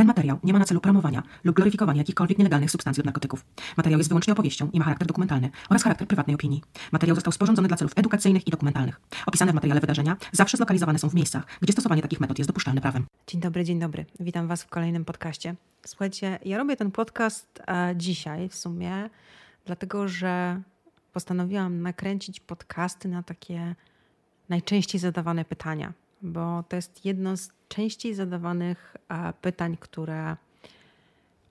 Ten materiał nie ma na celu promowania lub gloryfikowania jakichkolwiek nielegalnych substancji od narkotyków. Materiał jest wyłącznie opowieścią i ma charakter dokumentalny oraz charakter prywatnej opinii. Materiał został sporządzony dla celów edukacyjnych i dokumentalnych. Opisane w materiale wydarzenia zawsze zlokalizowane są w miejscach, gdzie stosowanie takich metod jest dopuszczalne prawem. Dzień dobry, dzień dobry. Witam Was w kolejnym podcaście. Słuchajcie, ja robię ten podcast e, dzisiaj w sumie, dlatego że postanowiłam nakręcić podcasty na takie najczęściej zadawane pytania, bo to jest jedno z częściej zadawanych e, pytań, które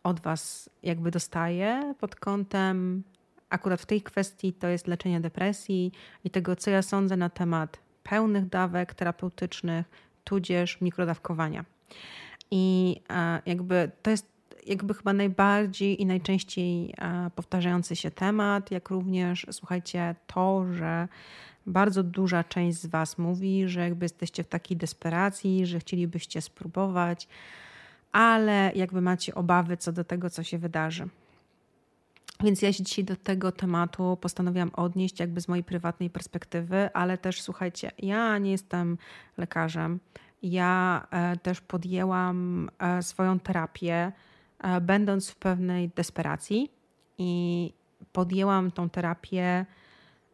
od Was jakby dostaję pod kątem akurat w tej kwestii to jest leczenie depresji i tego, co ja sądzę na temat pełnych dawek terapeutycznych, tudzież mikrodawkowania. I e, jakby to jest jakby chyba najbardziej i najczęściej e, powtarzający się temat, jak również słuchajcie, to, że bardzo duża część z Was mówi, że jakby jesteście w takiej desperacji, że chcielibyście spróbować, ale jakby macie obawy co do tego, co się wydarzy. Więc ja się dzisiaj do tego tematu postanowiłam odnieść jakby z mojej prywatnej perspektywy, ale też słuchajcie, ja nie jestem lekarzem. Ja e, też podjęłam e, swoją terapię, e, będąc w pewnej desperacji i podjęłam tą terapię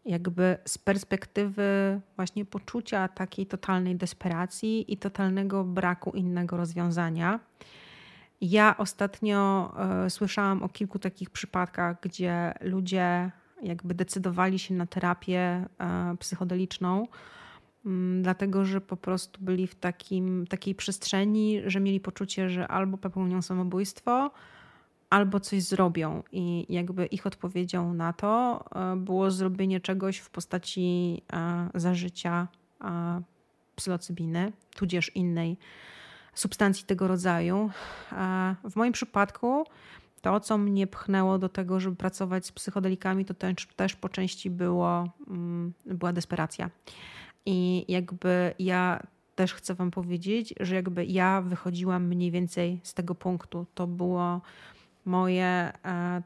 jakby z perspektywy właśnie poczucia takiej totalnej desperacji i totalnego braku innego rozwiązania. Ja ostatnio y, słyszałam o kilku takich przypadkach, gdzie ludzie jakby decydowali się na terapię y, psychodeliczną, y, dlatego że po prostu byli w takim, takiej przestrzeni, że mieli poczucie, że albo popełnią samobójstwo, albo coś zrobią. I jakby ich odpowiedzią na to było zrobienie czegoś w postaci zażycia psylocybiny, tudzież innej substancji tego rodzaju. W moim przypadku to, co mnie pchnęło do tego, żeby pracować z psychodelikami, to też, też po części było, mm, była desperacja. I jakby ja też chcę Wam powiedzieć, że jakby ja wychodziłam mniej więcej z tego punktu. To było moje e,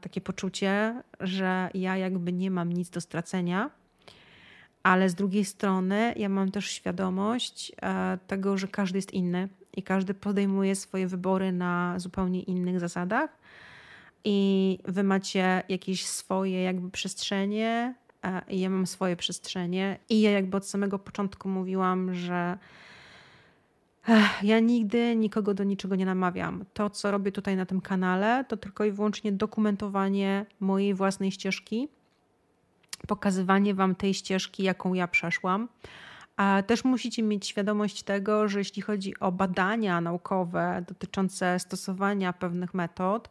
takie poczucie, że ja jakby nie mam nic do stracenia, ale z drugiej strony ja mam też świadomość e, tego, że każdy jest inny i każdy podejmuje swoje wybory na zupełnie innych zasadach. I wy macie jakieś swoje jakby przestrzenie, i ja mam swoje przestrzenie. I ja jakby od samego początku mówiłam, że ja nigdy nikogo do niczego nie namawiam. To, co robię tutaj na tym kanale, to tylko i wyłącznie dokumentowanie mojej własnej ścieżki, pokazywanie Wam tej ścieżki, jaką ja przeszłam. A też musicie mieć świadomość tego, że jeśli chodzi o badania naukowe dotyczące stosowania pewnych metod,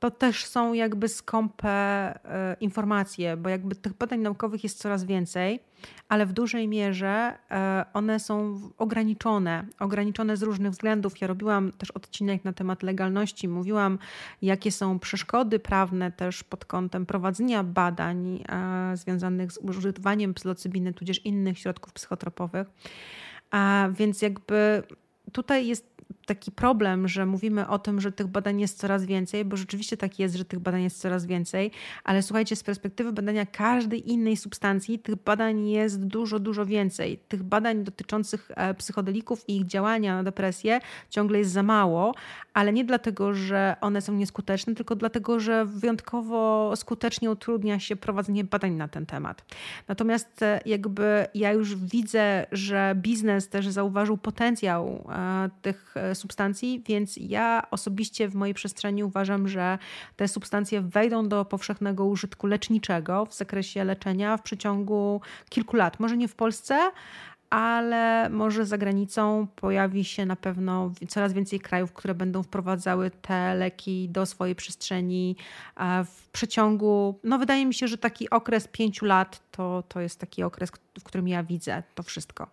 to też są jakby skąpe e, informacje, bo jakby tych badań naukowych jest coraz więcej, ale w dużej mierze e, one są ograniczone, ograniczone z różnych względów. Ja robiłam też odcinek na temat legalności, mówiłam, jakie są przeszkody prawne też pod kątem prowadzenia badań e, związanych z używaniem psylocybiny, tudzież innych środków psychotropowych. A więc jakby tutaj jest taki problem, że mówimy o tym, że tych badań jest coraz więcej, bo rzeczywiście tak jest, że tych badań jest coraz więcej, ale słuchajcie, z perspektywy badania każdej innej substancji, tych badań jest dużo, dużo więcej. Tych badań dotyczących e, psychodelików i ich działania na depresję ciągle jest za mało, ale nie dlatego, że one są nieskuteczne, tylko dlatego, że wyjątkowo skutecznie utrudnia się prowadzenie badań na ten temat. Natomiast e, jakby ja już widzę, że biznes też zauważył potencjał e, tych substancji, więc ja osobiście w mojej przestrzeni uważam, że te substancje wejdą do powszechnego użytku leczniczego w zakresie leczenia w przeciągu kilku lat. Może nie w Polsce, ale może za granicą pojawi się na pewno coraz więcej krajów, które będą wprowadzały te leki do swojej przestrzeni w przeciągu, no wydaje mi się, że taki okres pięciu lat to, to jest taki okres, w którym ja widzę to wszystko.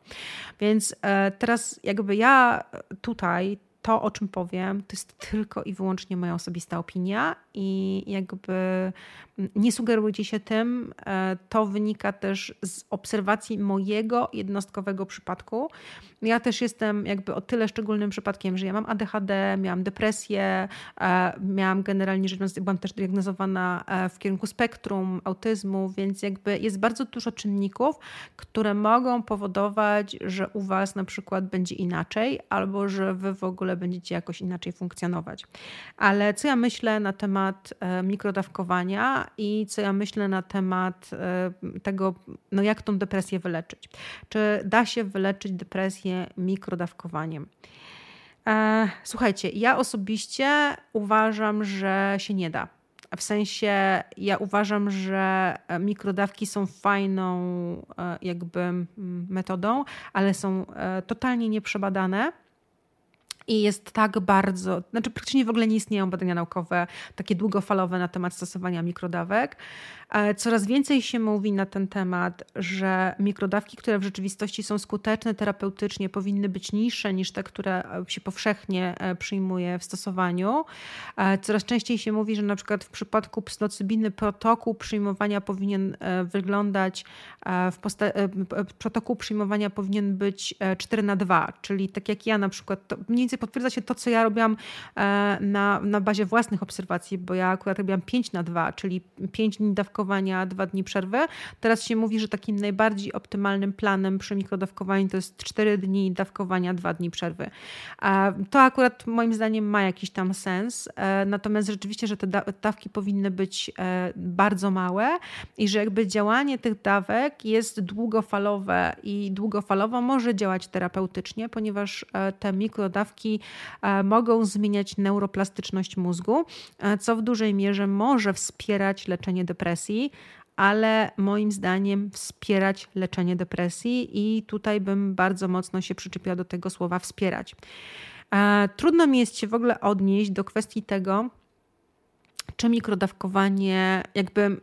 Więc e, teraz jakby ja tutaj to, o czym powiem, to jest tylko i wyłącznie moja osobista opinia i jakby nie sugerujcie się tym. E, to wynika też z obserwacji mojego jednostkowego przypadku. Ja też jestem jakby o tyle szczególnym przypadkiem, że ja mam ADHD, miałam depresję, e, miałam generalnie rzecz biorąc, byłam też diagnozowana e, w kierunku spektrum autyzmu, więc jakby jest bardzo dużo czynników, które mogą powodować, że u Was na przykład będzie inaczej, albo że Wy w ogóle będziecie jakoś inaczej funkcjonować. Ale co ja myślę na temat e, mikrodawkowania i co ja myślę na temat e, tego, no jak tą depresję wyleczyć? Czy da się wyleczyć depresję mikrodawkowaniem? Słuchajcie, ja osobiście uważam, że się nie da. W sensie ja uważam, że e, mikrodawki są fajną e, jakby metodą, ale są e, totalnie nieprzebadane i jest tak bardzo, znaczy praktycznie w ogóle nie istnieją badania naukowe takie długofalowe na temat stosowania mikrodawek. E, coraz więcej się mówi na ten temat, że mikrodawki, które w rzeczywistości są skuteczne terapeutycznie, powinny być niższe niż te, które się powszechnie e, przyjmuje w stosowaniu. E, coraz częściej się mówi, że na przykład w przypadku psylocybiny protokół przyjmowania powinien wyglądać w posta- protokół przyjmowania powinien być 4 na 2, czyli tak jak ja na przykład, to mniej więcej potwierdza się to, co ja robiłam na, na bazie własnych obserwacji, bo ja akurat robiłam 5 na 2, czyli 5 dni dawkowania dawkowania, dwa dni przerwy. Teraz się mówi, że takim najbardziej optymalnym planem przy mikrodawkowaniu to jest 4 dni dawkowania, dwa dni przerwy. To akurat moim zdaniem ma jakiś tam sens, e, natomiast rzeczywiście, że te dawki powinny być e, bardzo małe i że jakby działanie tych dawek jest długofalowe i długofalowo może działać terapeutycznie, ponieważ e, te mikrodawki mogą zmieniać neuroplastyczność mózgu, co w dużej mierze może wspierać leczenie depresji depresji, ale moim zdaniem wspierać leczenie depresji i tutaj bym bardzo mocno się przyczepiła do tego słowa wspierać. E, trudno mi jest się w ogóle odnieść do kwestii tego, czy mikrodawkowanie jakby.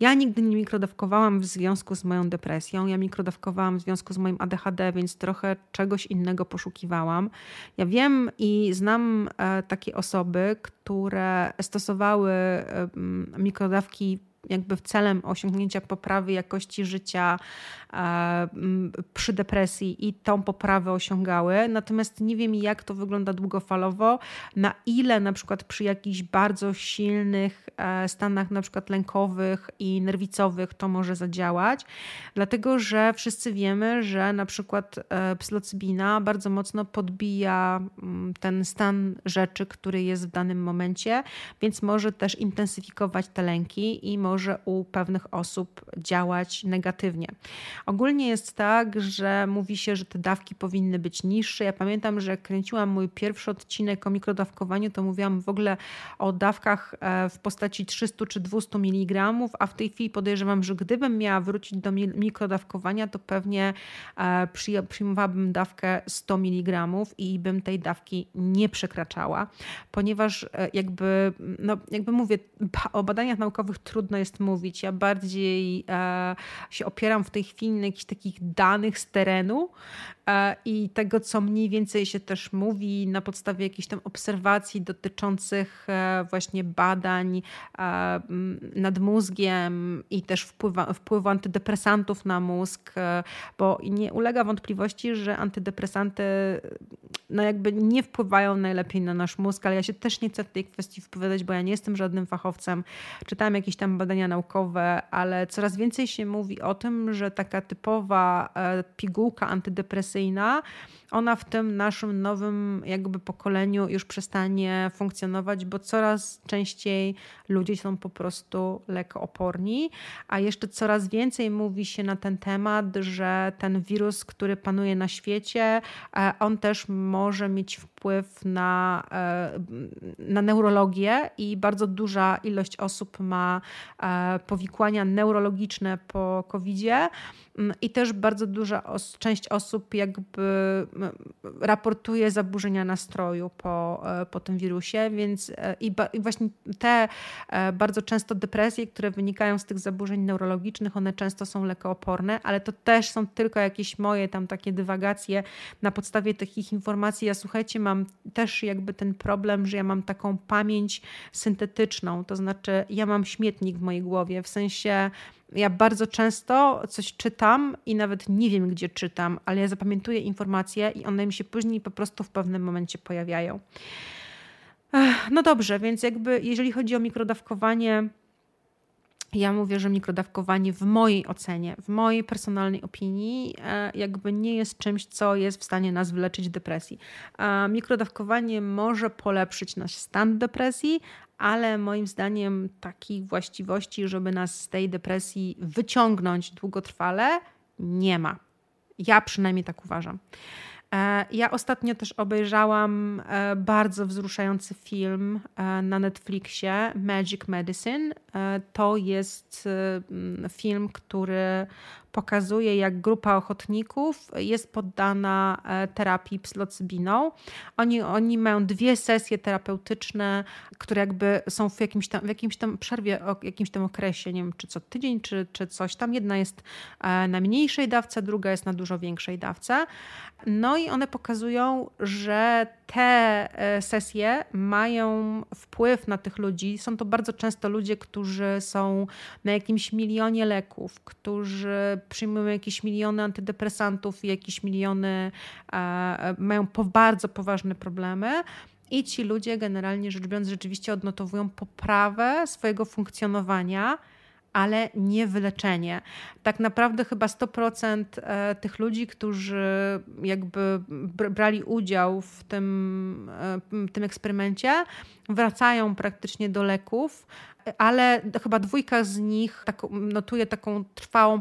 Ja nigdy nie mikrodawkowałam w związku z moją depresją. Ja mikrodawkowałam w związku z moim ADHD, więc trochę czegoś innego poszukiwałam. Ja wiem i znam e, takie osoby, które stosowały mikrodawki jakby celem osiągnięcia poprawy jakości życia e, przy depresji i tą poprawę osiągały. Natomiast nie wiem, jak to wygląda długofalowo, na ile na przykład przy jakichś bardzo silnych e, stanach, na przykład lękowych i nerwicowych, to może zadziałać. Dlatego, że wszyscy wiemy, że na przykład e, psylocybina bardzo mocno podbija ten stan rzeczy, który jest w danym momencie, więc może też intensyfikować te lęki i może może u pewnych osób działać negatywnie. Ogólnie jest tak, że mówi się, że te dawki powinny być niższe. Ja pamiętam, że kręciłam mój pierwszy odcinek o mikrodawkowaniu, to mówiłam w ogóle o dawkach e, w postaci 300 czy 200 mg, a w tej chwili podejrzewam, że gdybym miała wrócić do mikrodawkowania, to pewnie e, przyjmowałabym dawkę 100 mg i bym tej dawki nie przekraczała, ponieważ e, jakby, no, jakby mówię, o badaniach naukowych trudno jest jest mówić. Ja bardziej e, się opieram w tej chwili na jakichś takich danych z terenu i tego, co mniej więcej się też mówi na podstawie jakichś tam obserwacji dotyczących e, właśnie badań e, nad mózgiem i też wpływa, wpływu antydepresantów na mózg, e, bo nie ulega wątpliwości, że antydepresanty no jakby nie wpływają najlepiej na nasz mózg, ale ja się też nie chcę w tej kwestii wypowiadać, bo ja nie jestem żadnym fachowcem. Czytałem jakieś tam badania naukowe, ale coraz więcej się mówi o tym, że taka typowa e, pigułka ona w tym naszym nowym jakby pokoleniu już przestanie funkcjonować, bo coraz częściej ludzie są po prostu lekooporni, a jeszcze coraz więcej mówi się na ten temat, że ten wirus, który panuje na świecie, e, on też może mieć wpływ na, e, na neurologię i bardzo duża ilość osób ma e, powikłania neurologiczne po COVID-zie. Mm, I też bardzo duża os część osób jakby raportuje zaburzenia nastroju po, e, po tym wirusie, więc e, i, i właśnie te e, bardzo często depresje, które wynikają z tych zaburzeń neurologicznych, one często są lekooporne, ale to też są tylko jakieś moje tam takie dywagacje na podstawie takich informacji. Ja słuchajcie, mam też jakby ten problem, że ja mam taką pamięć syntetyczną, to znaczy ja mam śmietnik w mojej głowie, w sensie ja bardzo często coś czytam i nawet nie wiem, gdzie czytam, ale ja zapamiętuję informacje i one mi się później po prostu w pewnym momencie pojawiają. No dobrze, więc jakby jeżeli chodzi o mikrodawkowanie, ja mówię, że mikrodawkowanie w mojej ocenie, w mojej personalnej opinii, e, jakby nie jest czymś, co jest w stanie nas wyleczyć depresji. Mikrodawkowanie może polepszyć nasz stan depresji, ale moim zdaniem takich właściwości, żeby nas z tej depresji wyciągnąć długotrwale, nie ma. Ja przynajmniej tak uważam. E, ja ostatnio też obejrzałam e, bardzo wzruszający film e, na Netflixie Magic Medicine. To jest film, który pokazuje, jak grupa ochotników jest poddana e, terapii psylocybiną. Oni, oni mają dwie sesje terapeutyczne, które jakby są w jakimś tam, w jakimś tam przerwie, o jakimś tam okresie, nie wiem, czy co tydzień, czy, czy coś tam. Jedna jest e, na mniejszej dawce, druga jest na dużo większej dawce. No i one pokazują, że te e, sesje mają wpływ na tych ludzi. Są to bardzo często ludzie, którzy są na jakimś milionie leków, którzy przyjmują jakieś miliony antydepresantów i jakieś miliony e, mają bardzo poważne problemy. I ci ludzie, generalnie rzecz biorąc, rzeczywiście odnotowują poprawę swojego funkcjonowania ale nie wyleczenie. Tak naprawdę chyba 100% e, tych ludzi, którzy jakby brali udział w tym, w tym eksperymencie, wracają praktycznie do leków, ale chyba dwójka z nich tak, notuje taką trwałą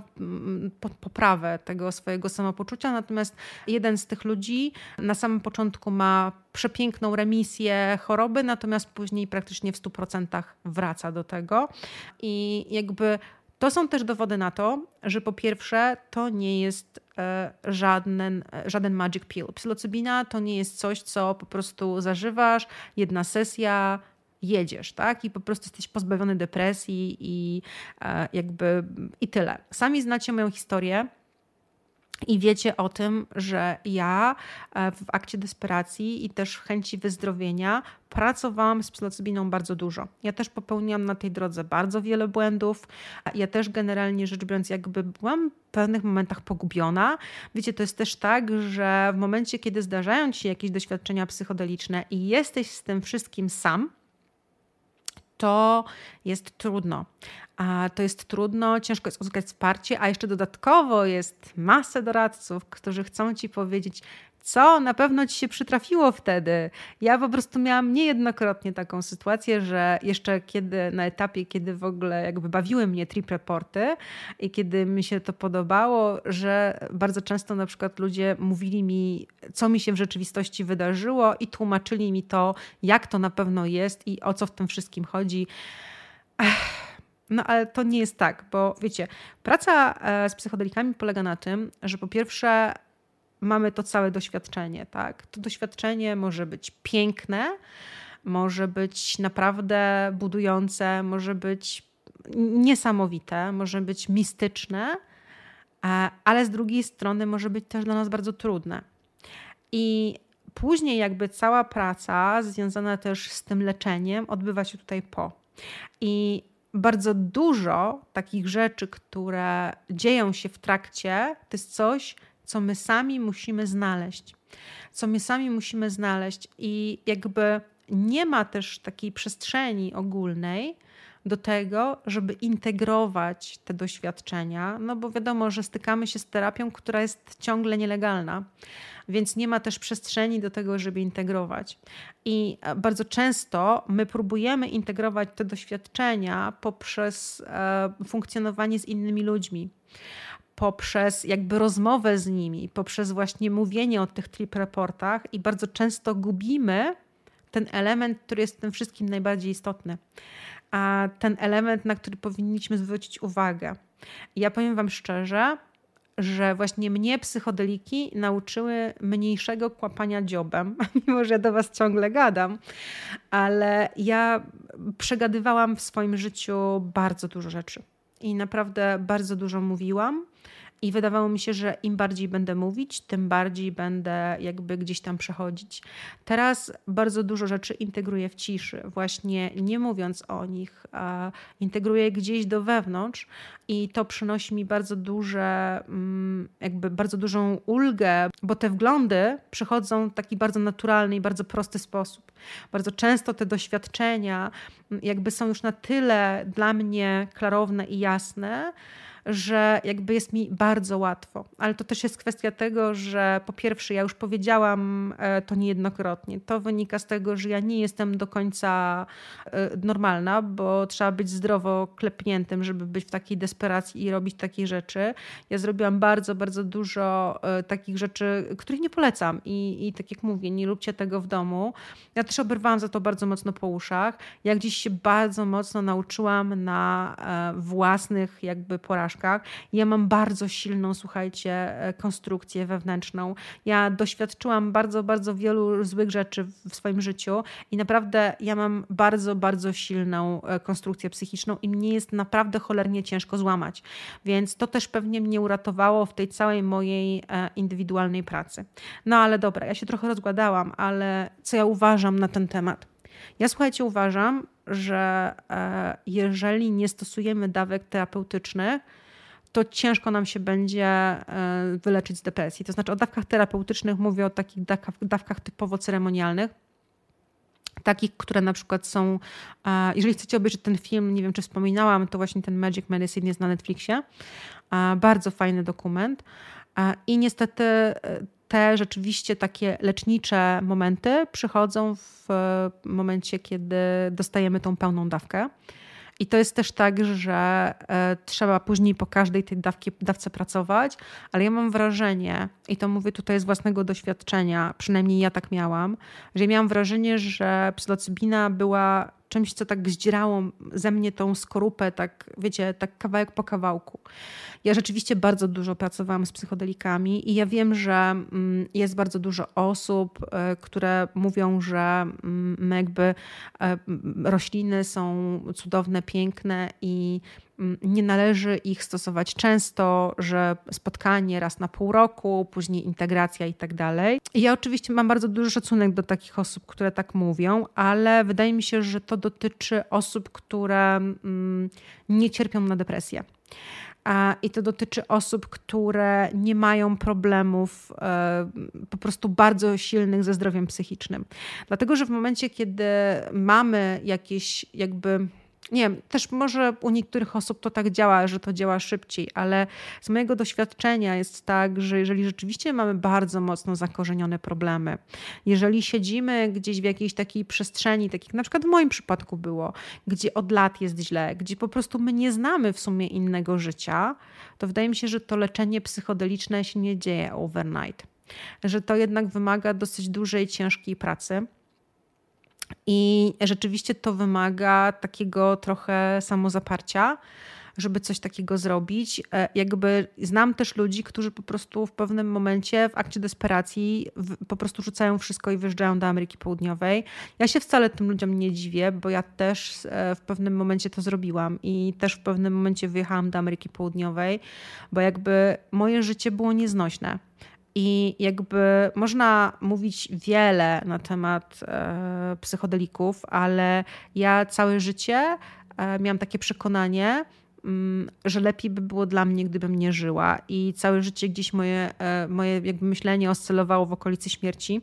poprawę tego swojego samopoczucia, natomiast jeden z tych ludzi na samym początku ma przepiękną remisję choroby, natomiast później praktycznie w 100% wraca do tego. I jakby to są też dowody na to, że po pierwsze to nie jest e, żaden, e, żaden magic pill. Psylocybina to nie jest coś, co po prostu zażywasz, jedna sesja, jedziesz, tak? I po prostu jesteś pozbawiony depresji i e, jakby i tyle. Sami znacie moją historię. I wiecie o tym, że ja e, w akcie desperacji i też chęci wyzdrowienia pracowałam z psylocybiną bardzo dużo. Ja też popełniłam na tej drodze bardzo wiele błędów. Ja też generalnie rzecz biorąc, jakby byłam w pewnych momentach pogubiona. Wiecie, to jest też tak, że w momencie, kiedy zdarzają ci się jakieś doświadczenia psychodeliczne i jesteś z tym wszystkim sam, to jest trudno. A to jest trudno, ciężko jest uzyskać wsparcie, a jeszcze dodatkowo jest masę doradców, którzy chcą ci powiedzieć, co na pewno ci się przytrafiło wtedy. Ja po prostu miałam niejednokrotnie taką sytuację, że jeszcze kiedy na etapie, kiedy w ogóle jakby bawiły mnie trip reporty i kiedy mi się to podobało, że bardzo często na przykład ludzie mówili mi, co mi się w rzeczywistości wydarzyło i tłumaczyli mi to, jak to na pewno jest i o co w tym wszystkim chodzi. No ale to nie jest tak, bo wiecie, praca e, z psychodelikami polega na tym, że po pierwsze mamy to całe doświadczenie, tak? To doświadczenie może być piękne, może być naprawdę budujące, może być niesamowite, może być mistyczne, e, ale z drugiej strony może być też dla nas bardzo trudne. I później jakby cała praca związana też z tym leczeniem odbywa się tutaj po. I bardzo dużo takich rzeczy, które dzieją się w trakcie, to jest coś, co my sami musimy znaleźć. Co my sami musimy znaleźć, i jakby nie ma też takiej przestrzeni ogólnej do tego, żeby integrować te doświadczenia, no bo wiadomo, że stykamy się z terapią, która jest ciągle nielegalna więc nie ma też przestrzeni do tego, żeby integrować. I bardzo często my próbujemy integrować te doświadczenia poprzez e, funkcjonowanie z innymi ludźmi poprzez jakby rozmowę z nimi, poprzez właśnie mówienie o tych trip reportach i bardzo często gubimy ten element, który jest tym wszystkim najbardziej istotny. A ten element, na który powinniśmy zwrócić uwagę. Ja powiem Wam szczerze, że właśnie mnie psychodeliki nauczyły mniejszego kłapania dziobem, mimo że ja do Was ciągle gadam, ale ja przegadywałam w swoim życiu bardzo dużo rzeczy i naprawdę bardzo dużo mówiłam I wydawało mi się, że im bardziej będę mówić, tym bardziej będę jakby gdzieś tam przechodzić. Teraz bardzo dużo rzeczy integruję w ciszy, właśnie nie mówiąc o nich, a integruję gdzieś do wewnątrz i to przynosi mi bardzo duże, mm, jakby bardzo dużą ulgę, bo te wglądy przychodzą w taki bardzo naturalny i bardzo prosty sposób. Bardzo często te doświadczenia mm, jakby są już na tyle dla mnie klarowne i jasne, że jakby jest mi bardzo łatwo. Ale to też jest kwestia tego, że po pierwsze, ja już powiedziałam e, to niejednokrotnie. To wynika z tego, że ja nie jestem do końca e, normalna, bo trzeba być zdrowo klepniętym, żeby być w takiej desperacji i robić takie rzeczy. Ja zrobiłam bardzo, bardzo dużo e, takich rzeczy, których nie polecam. I, i tak jak mówię, nie róbcie tego w domu. Ja też oberwałam za to bardzo mocno po uszach. Ja gdzieś się bardzo mocno nauczyłam na własnych jakby porażkach Ja mam bardzo silną, słuchajcie, e, konstrukcję wewnętrzną. Ja doświadczyłam bardzo, bardzo wielu złych rzeczy w swoim życiu i naprawdę ja mam bardzo, bardzo silną e, konstrukcję psychiczną i mnie jest naprawdę cholernie ciężko złamać. Więc to też pewnie mnie uratowało w tej całej mojej e, indywidualnej pracy. No ale dobra, ja się trochę rozgładałam, ale co ja uważam na ten temat? Ja słuchajcie, uważam, że jeżeli nie stosujemy dawek terapeutycznych, to ciężko nam się będzie e, wyleczyć z depresji. To znaczy o dawkach terapeutycznych mówię o takich dawkach, typowo ceremonialnych, takich, które na przykład są, e, jeżeli chcecie obejrzeć ten film, nie wiem czy wspominałam, to właśnie ten Magic Medicine jest na Netflixie. E, bardzo fajny dokument. I niestety te rzeczywiście takie lecznicze momenty przychodzą w momencie, kiedy dostajemy tą pełną dawkę. I to jest też tak, że e, trzeba później po każdej tej dawki, dawce pracować, ale ja mam wrażenie, i to mówię tutaj z własnego doświadczenia, przynajmniej ja tak miałam, że ja miałam wrażenie, że psylocybina była czymś, co tak zdzierało ze mnie tą skorupę, tak wiecie, tak kawałek po kawałku. Ja rzeczywiście bardzo dużo pracowałam z psychodelikami i ja wiem, że mm, jest bardzo dużo osób, e, które mówią, że mm, jakby e, rośliny są cudowne, piękne i nie należy ich stosować często, że spotkanie raz na pół roku, później integracja i tak dalej. Ja oczywiście mam bardzo duży szacunek do takich osób, które tak mówią, ale wydaje mi się, że to dotyczy osób, które nie cierpią na depresję i to dotyczy osób, które nie mają problemów e, po prostu bardzo silnych ze zdrowiem psychicznym. Dlatego, że w momencie, kiedy mamy jakieś jakby nie wiem, też może u niektórych osób to tak działa, że to działa szybciej, ale z mojego doświadczenia jest tak, że jeżeli rzeczywiście mamy bardzo mocno zakorzenione problemy, jeżeli siedzimy gdzieś w jakiejś takiej przestrzeni, tak jak na przykład w moim przypadku było, gdzie od lat jest źle, gdzie po prostu my nie znamy w sumie innego życia, to wydaje mi się, że to leczenie psychodeliczne się nie dzieje overnight. Że to jednak wymaga dosyć dużej, ciężkiej pracy i rzeczywiście to wymaga takiego trochę samozaparcia, żeby coś takiego zrobić. E, jakby znam też ludzi, którzy po prostu w pewnym momencie w akcie desperacji po prostu rzucają wszystko i wyjeżdżają do Ameryki Południowej. Ja się wcale tym ludziom nie dziwię, bo ja też e, w pewnym momencie to zrobiłam i też w pewnym momencie wyjechałam do Ameryki Południowej, bo jakby moje życie było nieznośne. I jakby można mówić wiele na temat e, psychodelików, ale ja całe życie e, miałam takie przekonanie, mm, że lepiej by było dla mnie, gdybym nie żyła. I całe życie gdzieś moje, e, moje jakby myślenie oscylowało w okolicy śmierci.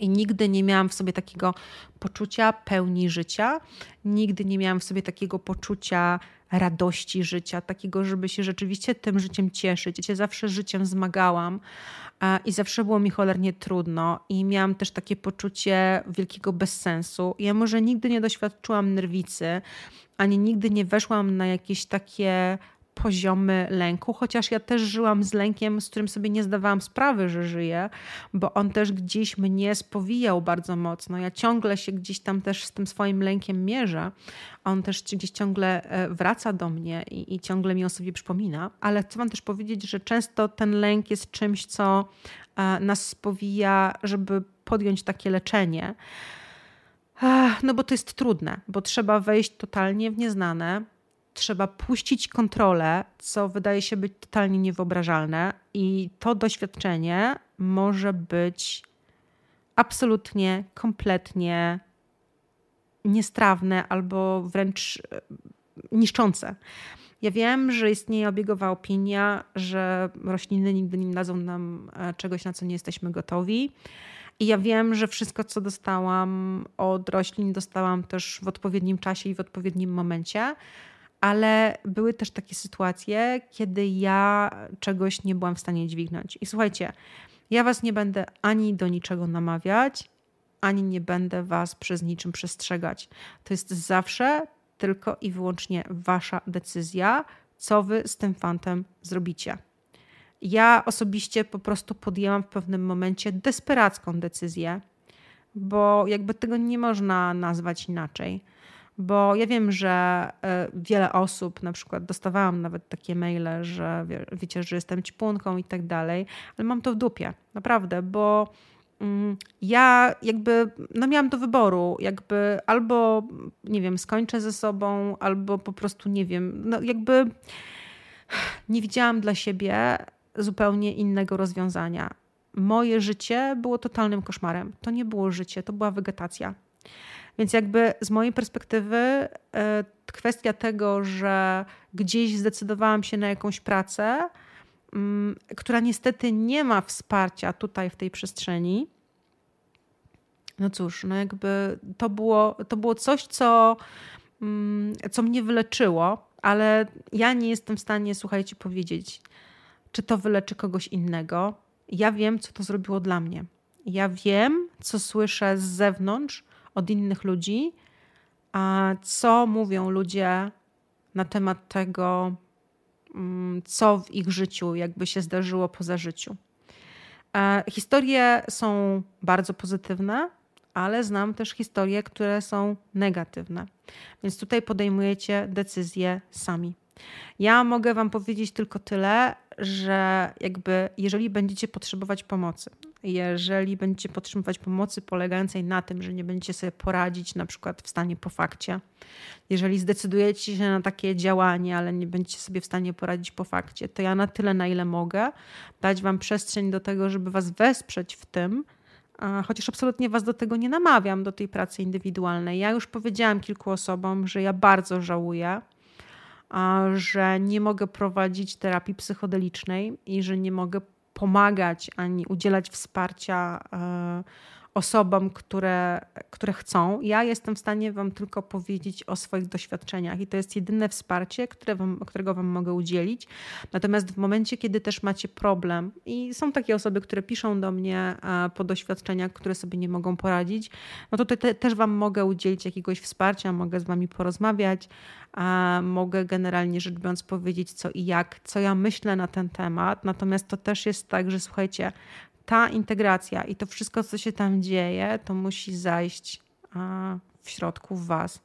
I nigdy nie miałam w sobie takiego poczucia pełni życia, nigdy nie miałam w sobie takiego poczucia radości życia, takiego, żeby się rzeczywiście tym życiem cieszyć. Ja się zawsze życiem zmagałam i zawsze było mi cholernie trudno i miałam też takie poczucie wielkiego bezsensu. Ja może nigdy nie doświadczyłam nerwicy, ani nigdy nie weszłam na jakieś takie poziomy lęku, chociaż ja też żyłam z lękiem, z którym sobie nie zdawałam sprawy, że żyję, bo on też gdzieś mnie spowijał bardzo mocno. Ja ciągle się gdzieś tam też z tym swoim lękiem mierzę. On też gdzieś ciągle e, wraca do mnie i, i ciągle mi o sobie przypomina. Ale chcę Wam też powiedzieć, że często ten lęk jest czymś, co e, nas spowija, żeby podjąć takie leczenie. No bo to jest trudne, bo trzeba wejść totalnie w nieznane, trzeba puścić kontrolę, co wydaje się być totalnie niewyobrażalne, i to doświadczenie może być absolutnie, kompletnie niestrawne albo wręcz e, niszczące. Ja wiem, że istnieje obiegowa opinia, że rośliny nigdy nie dadzą nam e, czegoś, na co nie jesteśmy gotowi. I ja wiem, że wszystko, co dostałam od roślin, dostałam też w odpowiednim czasie i w odpowiednim momencie, ale były też takie sytuacje, kiedy ja czegoś nie byłam w stanie dźwignąć. I słuchajcie, ja was nie będę ani do niczego namawiać, ani nie będę was przez niczym przestrzegać. To jest zawsze tylko i wyłącznie wasza decyzja, co wy z tym fantem zrobicie. Ja osobiście po prostu podjęłam w pewnym momencie desperacką decyzję, bo jakby tego nie można nazwać inaczej. Bo ja wiem, że e, wiele osób, na przykład dostawałam nawet takie maile, że wiecie, że jestem ćpunką i tak dalej, ale mam to w dupie, naprawdę, bo mm, ja jakby, no miałam do wyboru, jakby albo, nie wiem, skończę ze sobą, albo po prostu, nie wiem, no jakby nie widziałam dla siebie zupełnie innego rozwiązania. Moje życie było totalnym koszmarem. To nie było życie, to była wegetacja. Więc jakby z mojej perspektywy e, kwestia tego, że gdzieś zdecydowałam się na jakąś pracę, mm, która niestety nie ma wsparcia tutaj w tej przestrzeni. No cóż, no jakby to było, to było coś, co, mm, co mnie wyleczyło, ale ja nie jestem w stanie, słuchajcie, powiedzieć, czy to wyleczy kogoś innego. Ja wiem, co to zrobiło dla mnie. Ja wiem, co słyszę z zewnątrz od innych ludzi, a co mówią ludzie na temat tego, mm, co w ich życiu jakby się zdarzyło poza życiu. E, historie są bardzo pozytywne, ale znam też historie, które są negatywne. Więc tutaj podejmujecie decyzje sami. Ja mogę Wam powiedzieć tylko tyle, że jakby jeżeli będziecie potrzebować pomocy, jeżeli będziecie potrzebować pomocy polegającej na tym, że nie będziecie sobie poradzić na przykład w stanie po fakcie, jeżeli zdecydujecie się na takie działanie, ale nie będziecie sobie w stanie poradzić po fakcie, to ja na tyle, na ile mogę, dać Wam przestrzeń do tego, żeby Was wesprzeć w tym, chociaż absolutnie Was do tego nie namawiam, do tej pracy indywidualnej. Ja już powiedziałam kilku osobom, że ja bardzo żałuję, że nie mogę prowadzić terapii psychodelicznej i że nie mogę pomagać ani udzielać wsparcia e, osobom, które, które chcą. Ja jestem w stanie Wam tylko powiedzieć o swoich doświadczeniach i to jest jedyne wsparcie, które wam, którego Wam mogę udzielić. Natomiast w momencie, kiedy też macie problem i są takie osoby, które piszą do mnie po doświadczeniach, które sobie nie mogą poradzić, no to te, też Wam mogę udzielić jakiegoś wsparcia, mogę z Wami porozmawiać, mogę generalnie rzecz biorąc powiedzieć co i jak, co ja myślę na ten temat. Natomiast to też jest tak, że słuchajcie, ta integracja i to wszystko, co się tam dzieje, to musi zajść w środku w Was.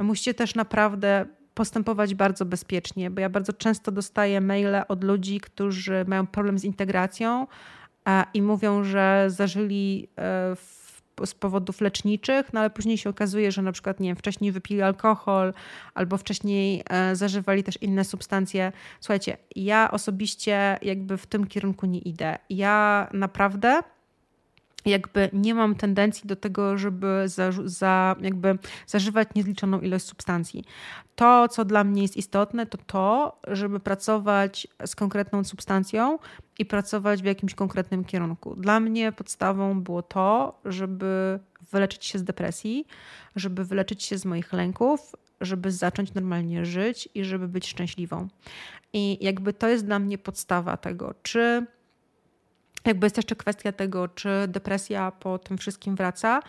Musicie też naprawdę postępować bardzo bezpiecznie, bo ja bardzo często dostaję maile od ludzi, którzy mają problem z integracją i mówią, że zażyli e, w z powodów leczniczych, no ale później się okazuje, że na przykład nie wiem, wcześniej wypili alkohol albo wcześniej e, zażywali też inne substancje. Słuchajcie, ja osobiście jakby w tym kierunku nie idę. Ja naprawdę jakby nie mam tendencji do tego, żeby za, za, jakby zażywać niezliczoną ilość substancji. To, co dla mnie jest istotne, to to, żeby pracować z konkretną substancją i pracować w jakimś konkretnym kierunku. Dla mnie podstawą było to, żeby wyleczyć się z depresji, żeby wyleczyć się z moich lęków, żeby zacząć normalnie żyć i żeby być szczęśliwą. I jakby to jest dla mnie podstawa tego, czy jakby jest jeszcze kwestia tego, czy depresja po tym wszystkim wraca.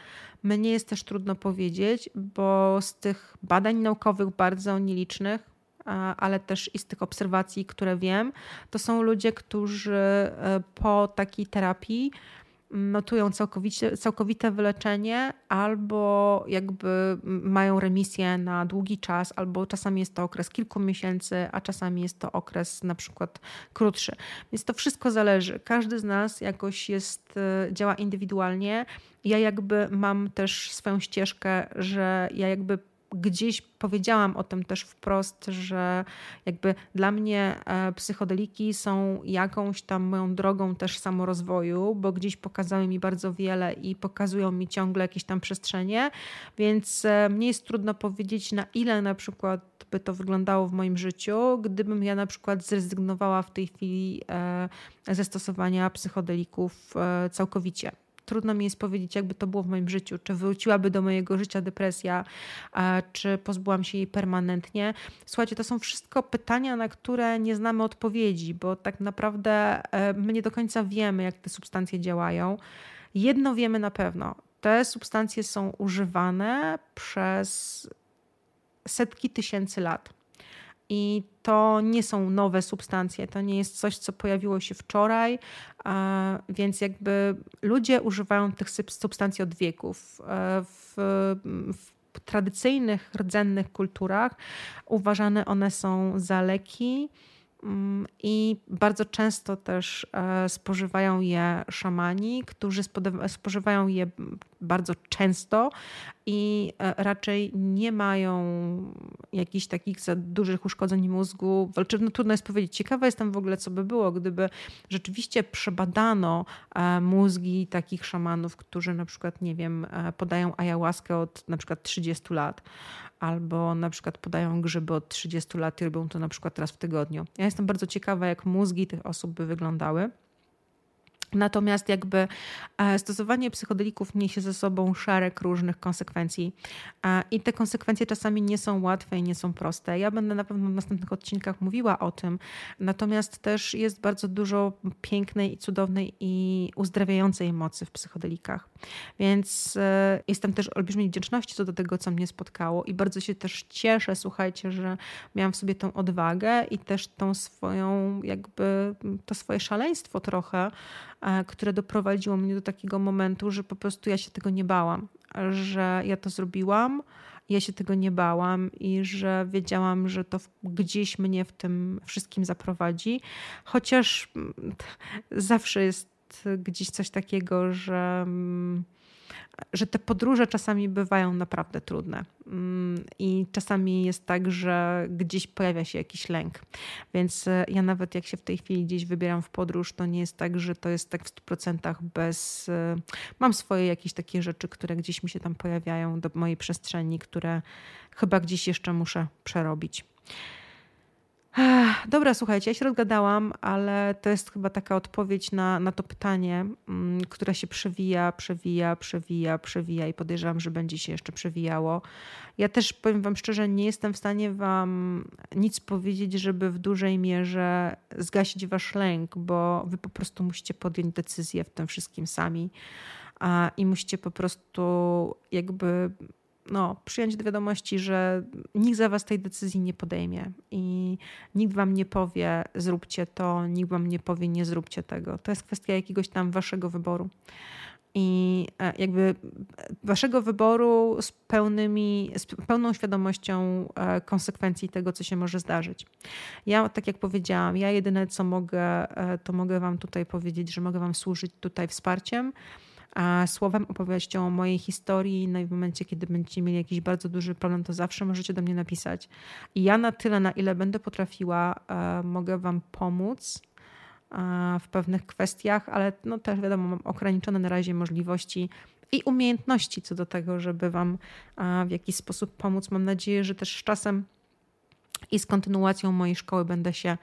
Mnie jest też trudno powiedzieć, bo z tych badań naukowych bardzo nielicznych, ale też i z tych obserwacji, które wiem, to są ludzie, którzy e, po takiej terapii notują całkowicie, całkowite wyleczenie, albo jakby mają remisję na długi czas, albo czasami jest to okres kilku miesięcy, a czasami jest to okres na przykład krótszy. Więc to wszystko zależy. Każdy z nas jakoś jest, e, działa indywidualnie. Ja jakby mam też swoją ścieżkę, że ja jakby gdzieś powiedziałam o tym też wprost, że jakby dla mnie e, psychodeliki są jakąś tam moją drogą też samorozwoju, bo gdzieś pokazały mi bardzo wiele i pokazują mi ciągle jakieś tam przestrzenie, więc e, mnie jest trudno powiedzieć na ile na przykład by to wyglądało w moim życiu, gdybym ja na przykład zrezygnowała w tej chwili e, ze stosowania psychodelików całkowicie trudno mi jest powiedzieć, jakby to było w moim życiu. Czy wróciłaby do mojego życia depresja, czy pozbyłam się jej permanentnie. Słuchajcie, to są wszystko pytania, na które nie znamy odpowiedzi, bo tak naprawdę e, my nie do końca wiemy, jak te substancje działają. Jedno wiemy na pewno. Te substancje są używane przez setki tysięcy lat. I to nie są nowe substancje, to nie jest coś, co pojawiło się wczoraj, więc jakby ludzie używają tych substancji od wieków. E, w, w tradycyjnych, rdzennych kulturach uważane one są za leki Mm, I bardzo często też e, spożywają je szamani, którzy spożywają je bardzo często i e, raczej nie mają jakichś takich za dużych uszkodzeń mózgu. No, trudno jest powiedzieć. Ciekawa jestem w ogóle, co by było, gdyby rzeczywiście przebadano e, mózgi takich szamanów, którzy na przykład, nie wiem, podają ayahuaskę od na przykład 30 lat albo na przykład podają grzyby od 30 lat i robią to na przykład raz w tygodniu. Ja jestem bardzo ciekawa, jak mózgi tych osób by wyglądały. Natomiast jakby e, stosowanie psychodelików niesie ze sobą szereg różnych konsekwencji e, i te konsekwencje czasami nie są łatwe i nie są proste. Ja będę na pewno w następnych odcinkach mówiła o tym, natomiast też jest bardzo dużo pięknej i cudownej i uzdrawiającej mocy w psychodelikach. Więc e, jestem też olbrzymiej wdzięczności co do tego, co mnie spotkało i bardzo się też cieszę, słuchajcie, że miałam w sobie tą odwagę i też tą swoją jakby to swoje szaleństwo trochę które doprowadziło mnie do takiego momentu, że po prostu ja się tego nie bałam, że ja to zrobiłam, ja się tego nie bałam i że wiedziałam, że to gdzieś mnie w tym wszystkim zaprowadzi, chociaż mm, zawsze jest gdzieś coś takiego, że mm, że te podróże czasami bywają naprawdę trudne. Mm, I czasami jest tak, że gdzieś pojawia się jakiś lęk. Więc e, ja nawet jak się w tej chwili gdzieś wybieram w podróż, to nie jest tak, że to jest tak w 100% bez. E, mam swoje jakieś takie rzeczy, które gdzieś mi się tam pojawiają do mojej przestrzeni, które chyba gdzieś jeszcze muszę przerobić. Dobra, słuchajcie, ja się rozgadałam, ale to jest chyba taka odpowiedź na, na to pytanie, mm, które się przewija, przewija, przewija, przewija i podejrzewam, że będzie się jeszcze przewijało. Ja też powiem Wam szczerze, nie jestem w stanie Wam nic powiedzieć, żeby w dużej mierze zgasić Wasz lęk, bo Wy po prostu musicie podjąć decyzję w tym wszystkim sami i musicie po prostu jakby no, przyjąć do wiadomości, że nikt za was tej decyzji nie podejmie i nikt wam nie powie zróbcie to, nikt wam nie powie nie zróbcie tego. To jest kwestia jakiegoś tam waszego wyboru. I e, jakby waszego wyboru z, pełnymi, z pełną świadomością e, konsekwencji tego, co się może zdarzyć. Ja, tak jak powiedziałam, ja jedyne co mogę, e, to mogę wam tutaj powiedzieć, że mogę wam służyć tutaj wsparciem słowem, opowieścią o mojej historii. No i w momencie, kiedy będziecie mieli jakiś bardzo duży problem, to zawsze możecie do mnie napisać. I ja na tyle, na ile będę potrafiła, e, mogę Wam pomóc e, w pewnych kwestiach, ale no też wiadomo, mam ograniczone na razie możliwości i umiejętności co do tego, żeby Wam e, w jakiś sposób pomóc. Mam nadzieję, że też z czasem i z kontynuacją mojej szkoły będę się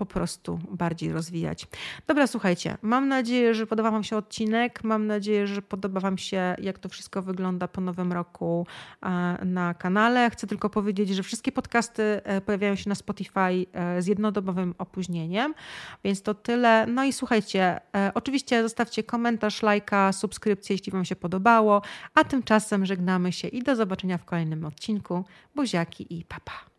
po prostu bardziej rozwijać. Dobra, słuchajcie, mam nadzieję, że podoba Wam się odcinek. Mam nadzieję, że podoba Wam się, jak to wszystko wygląda po nowym roku e, na kanale. Chcę tylko powiedzieć, że wszystkie podcasty e, pojawiają się na Spotify e, z jednodobowym opóźnieniem, więc to tyle. No i słuchajcie, oczywiście zostawcie komentarz, lajka, subskrypcję, jeśli Wam się podobało, a tymczasem żegnamy się i do zobaczenia w kolejnym odcinku. Buziaki i papa.